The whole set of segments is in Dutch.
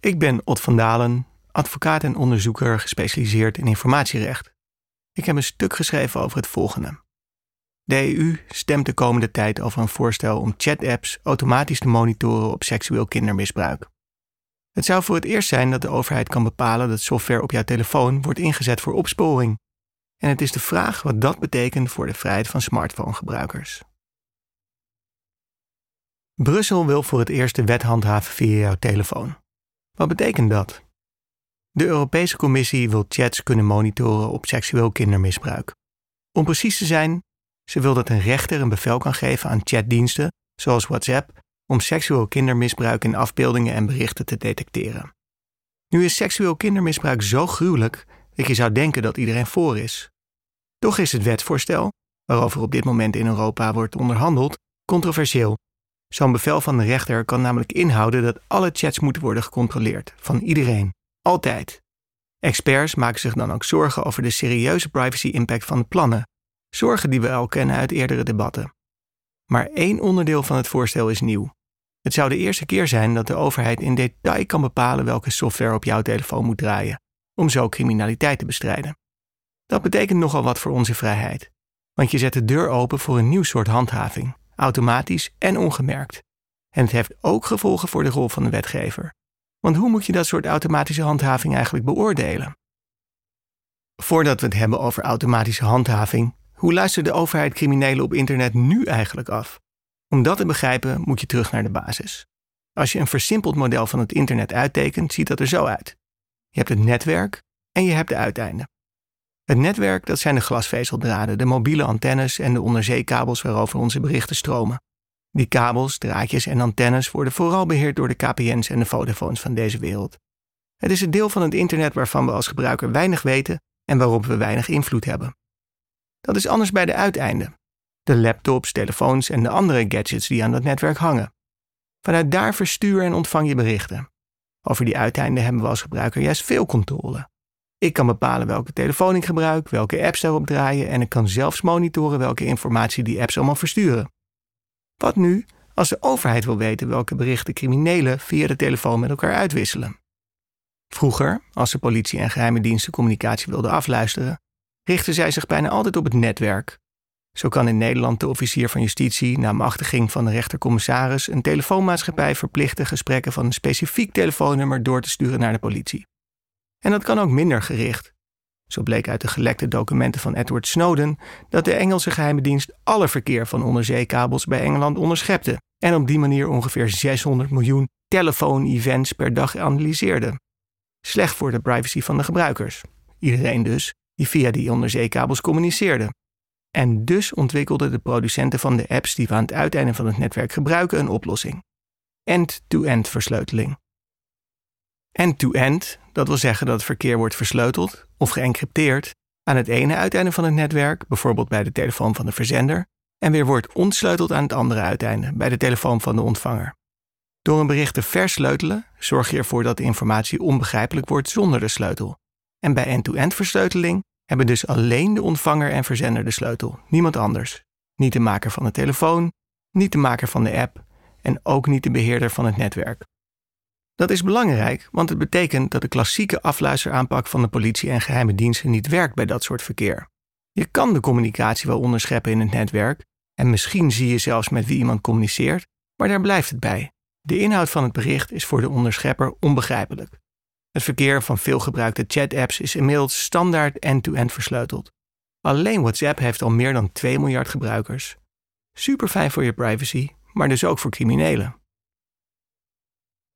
Ik ben Ot van Dalen, advocaat en onderzoeker gespecialiseerd in informatierecht. Ik heb een stuk geschreven over het volgende. De EU stemt de komende tijd over een voorstel om chat-apps automatisch te monitoren op seksueel kindermisbruik. Het zou voor het eerst zijn dat de overheid kan bepalen dat software op jouw telefoon wordt ingezet voor opsporing. En het is de vraag wat dat betekent voor de vrijheid van smartphonegebruikers. Brussel wil voor het eerst de wet handhaven via jouw telefoon. Wat betekent dat? De Europese Commissie wil chats kunnen monitoren op seksueel kindermisbruik. Om precies te zijn, ze wil dat een rechter een bevel kan geven aan chatdiensten, zoals WhatsApp, om seksueel kindermisbruik in afbeeldingen en berichten te detecteren. Nu is seksueel kindermisbruik zo gruwelijk dat je zou denken dat iedereen voor is. Toch is het wetsvoorstel, waarover op dit moment in Europa wordt onderhandeld, controversieel. Zo'n bevel van de rechter kan namelijk inhouden dat alle chats moeten worden gecontroleerd, van iedereen, altijd. Experts maken zich dan ook zorgen over de serieuze privacy-impact van de plannen, zorgen die we al kennen uit eerdere debatten. Maar één onderdeel van het voorstel is nieuw. Het zou de eerste keer zijn dat de overheid in detail kan bepalen welke software op jouw telefoon moet draaien, om zo criminaliteit te bestrijden. Dat betekent nogal wat voor onze vrijheid, want je zet de deur open voor een nieuw soort handhaving, automatisch en ongemerkt. En het heeft ook gevolgen voor de rol van de wetgever. Want hoe moet je dat soort automatische handhaving eigenlijk beoordelen? Voordat we het hebben over automatische handhaving, hoe luistert de overheid criminelen op internet nu eigenlijk af? Om dat te begrijpen moet je terug naar de basis. Als je een versimpeld model van het internet uittekent, ziet dat er zo uit. Je hebt het netwerk en je hebt de uiteinden. Het netwerk, dat zijn de glasvezeldraden, de mobiele antennes en de onderzeekabels waarover onze berichten stromen. Die kabels, draadjes en antennes worden vooral beheerd door de KPN's en de Vodafones van deze wereld. Het is het deel van het internet waarvan we als gebruiker weinig weten en waarop we weinig invloed hebben. Dat is anders bij de uiteinden. De laptops, telefoons en de andere gadgets die aan dat netwerk hangen. Vanuit daar verstuur en ontvang je berichten. Over die uiteinden hebben we als gebruiker juist veel controle. Ik kan bepalen welke telefoon ik gebruik, welke apps daarop draaien en ik kan zelfs monitoren welke informatie die apps allemaal versturen. Wat nu als de overheid wil weten welke berichten criminelen via de telefoon met elkaar uitwisselen? Vroeger, als de politie en geheime diensten communicatie wilden afluisteren, richten zij zich bijna altijd op het netwerk. Zo kan in Nederland de officier van justitie na machtiging van de rechtercommissaris een telefoonmaatschappij verplichten gesprekken van een specifiek telefoonnummer door te sturen naar de politie. En dat kan ook minder gericht. Zo bleek uit de gelekte documenten van Edward Snowden dat de Engelse geheime dienst alle verkeer van onderzeekabels bij Engeland onderschepte en op die manier ongeveer 600 miljoen telefoon-events per dag analyseerde. Slecht voor de privacy van de gebruikers. Iedereen dus die via die onderzeekabels communiceerde. En dus ontwikkelden de producenten van de apps die we aan het uiteinde van het netwerk gebruiken een oplossing: end-to-end versleuteling. End-to-end, dat wil zeggen dat het verkeer wordt versleuteld of geëncrypteerd aan het ene uiteinde van het netwerk, bijvoorbeeld bij de telefoon van de verzender, en weer wordt ontsleuteld aan het andere uiteinde, bij de telefoon van de ontvanger. Door een bericht te versleutelen zorg je ervoor dat de informatie onbegrijpelijk wordt zonder de sleutel. En bij end-to-end versleuteling hebben dus alleen de ontvanger en verzender de sleutel, niemand anders. Niet de maker van de telefoon, niet de maker van de app en ook niet de beheerder van het netwerk. Dat is belangrijk, want het betekent dat de klassieke afluisteraanpak van de politie en geheime diensten niet werkt bij dat soort verkeer. Je kan de communicatie wel onderscheppen in het netwerk en misschien zie je zelfs met wie iemand communiceert, maar daar blijft het bij. De inhoud van het bericht is voor de onderschepper onbegrijpelijk. Het verkeer van veelgebruikte chat-apps is inmiddels standaard end-to-end versleuteld. Alleen WhatsApp heeft al meer dan 2 miljard gebruikers. Super fijn voor je privacy, maar dus ook voor criminelen.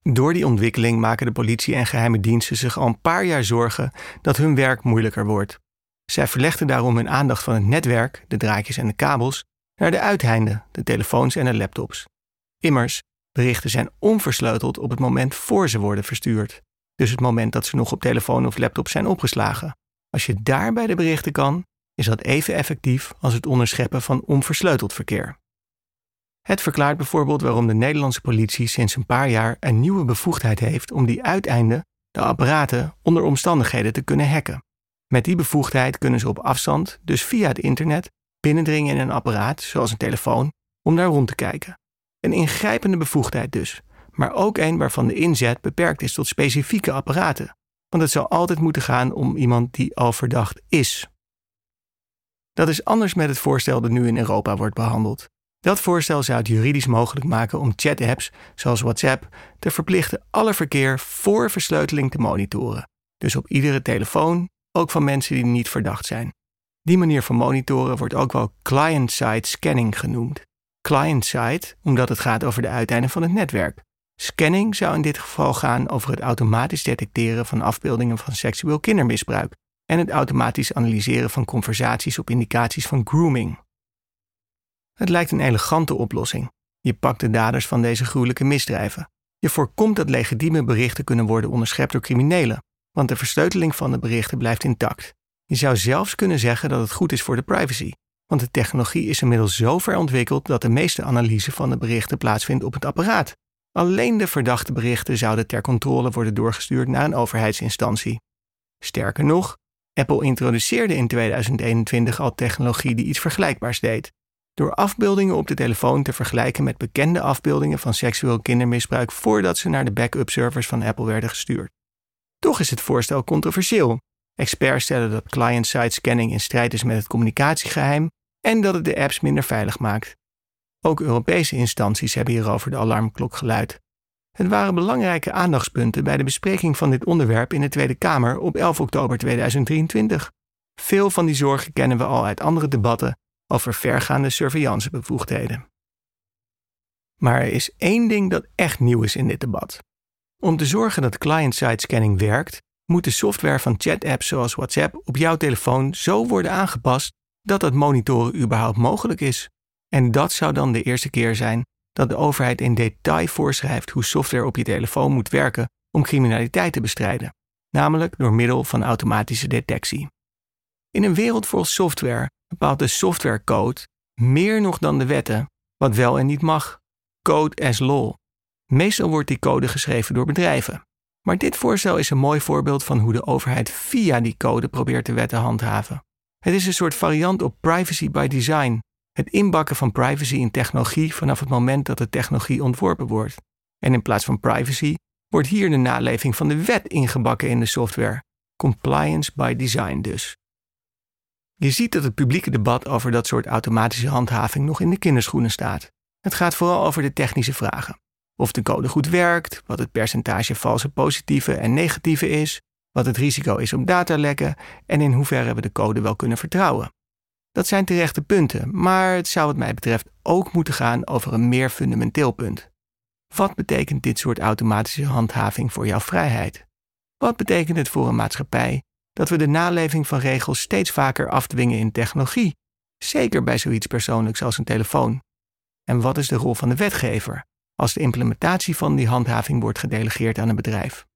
Door die ontwikkeling maken de politie en geheime diensten zich al een paar jaar zorgen dat hun werk moeilijker wordt. Zij verlegden daarom hun aandacht van het netwerk, de draadjes en de kabels, naar de uiteinden, de telefoons en de laptops. Immers, berichten zijn onversleuteld op het moment voor ze worden verstuurd dus het moment dat ze nog op telefoon of laptop zijn opgeslagen. Als je daarbij de berichten kan, is dat even effectief als het onderscheppen van onversleuteld verkeer. Het verklaart bijvoorbeeld waarom de Nederlandse politie sinds een paar jaar een nieuwe bevoegdheid heeft om die uiteinden, de apparaten, onder omstandigheden te kunnen hacken. Met die bevoegdheid kunnen ze op afstand, dus via het internet, binnendringen in een apparaat, zoals een telefoon, om daar rond te kijken. Een ingrijpende bevoegdheid dus, maar ook een waarvan de inzet beperkt is tot specifieke apparaten, want het zal altijd moeten gaan om iemand die al verdacht is. Dat is anders met het voorstel dat nu in Europa wordt behandeld. Dat voorstel zou het juridisch mogelijk maken om chat-apps, zoals WhatsApp, te verplichten alle verkeer voor versleuteling te monitoren. Dus op iedere telefoon, ook van mensen die niet verdacht zijn. Die manier van monitoren wordt ook wel client-side scanning genoemd. Client-side, omdat het gaat over de uiteinden van het netwerk. Scanning zou in dit geval gaan over het automatisch detecteren van afbeeldingen van seksueel kindermisbruik en het automatisch analyseren van conversaties op indicaties van grooming. Het lijkt een elegante oplossing. Je pakt de daders van deze gruwelijke misdrijven. Je voorkomt dat legitieme berichten kunnen worden onderschept door criminelen, want de versleuteling van de berichten blijft intact. Je zou zelfs kunnen zeggen dat het goed is voor de privacy, want de technologie is inmiddels zo ver ontwikkeld dat de meeste analyse van de berichten plaatsvindt op het apparaat. Alleen de verdachte berichten zouden ter controle worden doorgestuurd naar een overheidsinstantie. Sterker nog, Apple introduceerde in 2021 al technologie die iets vergelijkbaars deed. Door afbeeldingen op de telefoon te vergelijken met bekende afbeeldingen van seksueel kindermisbruik voordat ze naar de backup servers van Apple werden gestuurd. Toch is het voorstel controversieel. Experts stellen dat client-side scanning in strijd is met het communicatiegeheim en dat het de apps minder veilig maakt. Ook Europese instanties hebben hierover de alarmklok geluid. Het waren belangrijke aandachtspunten bij de bespreking van dit onderwerp in de Tweede Kamer op 11 oktober 2023. Veel van die zorgen kennen we al uit andere debatten over vergaande surveillancebevoegdheden. Maar er is één ding dat echt nieuw is in dit debat. Om te zorgen dat client-side scanning werkt, moet de software van chat-apps zoals WhatsApp op jouw telefoon zo worden aangepast dat het monitoren überhaupt mogelijk is. En dat zou dan de eerste keer zijn dat de overheid in detail voorschrijft hoe software op je telefoon moet werken om criminaliteit te bestrijden, namelijk door middel van automatische detectie. In een wereld vol software bepaalt de softwarecode meer nog dan de wetten wat wel en niet mag. Code as law. Meestal wordt die code geschreven door bedrijven. Maar dit voorstel is een mooi voorbeeld van hoe de overheid via die code probeert de wet te handhaven. Het is een soort variant op privacy by design, het inbakken van privacy in technologie vanaf het moment dat de technologie ontworpen wordt. En in plaats van privacy wordt hier de naleving van de wet ingebakken in de software. Compliance by design dus. Je ziet dat het publieke debat over dat soort automatische handhaving nog in de kinderschoenen staat. Het gaat vooral over de technische vragen. Of de code goed werkt, wat het percentage valse positieve en negatieve is, wat het risico is op datalekken en in hoeverre we de code wel kunnen vertrouwen. Dat zijn terechte punten, maar het zou wat mij betreft ook moeten gaan over een meer fundamenteel punt. Wat betekent dit soort automatische handhaving voor jouw vrijheid? Wat betekent het voor een maatschappij dat we de naleving van regels steeds vaker afdwingen in technologie, zeker bij zoiets persoonlijks als een telefoon? En wat is de rol van de wetgever als de implementatie van die handhaving wordt gedelegeerd aan een bedrijf?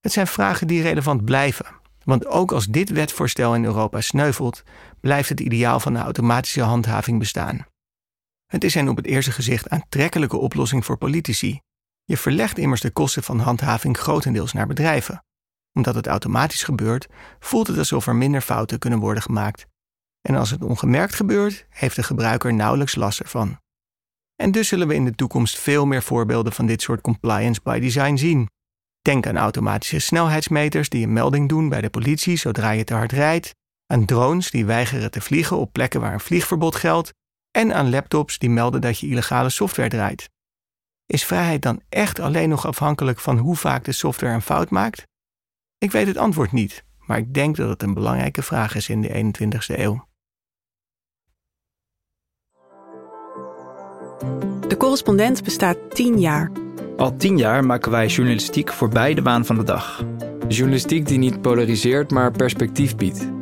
Het zijn vragen die relevant blijven, want ook als dit wetvoorstel in Europa sneuvelt, blijft het ideaal van de automatische handhaving bestaan. Het is een op het eerste gezicht aantrekkelijke oplossing voor politici. Je verlegt immers de kosten van handhaving grotendeels naar bedrijven. Omdat het automatisch gebeurt, voelt het alsof er minder fouten kunnen worden gemaakt. En als het ongemerkt gebeurt, heeft de gebruiker nauwelijks last ervan. En dus zullen we in de toekomst veel meer voorbeelden van dit soort compliance by design zien. Denk aan automatische snelheidsmeters die een melding doen bij de politie zodra je te hard rijdt, aan drones die weigeren te vliegen op plekken waar een vliegverbod geldt en aan laptops die melden dat je illegale software draait. Is vrijheid dan echt alleen nog afhankelijk van hoe vaak de software een fout maakt? Ik weet het antwoord niet, maar ik denk dat het een belangrijke vraag is in de 21ste eeuw. De correspondent bestaat 10 jaar. Al tien jaar maken wij journalistiek voorbij de waan van de dag. Journalistiek die niet polariseert, maar perspectief biedt.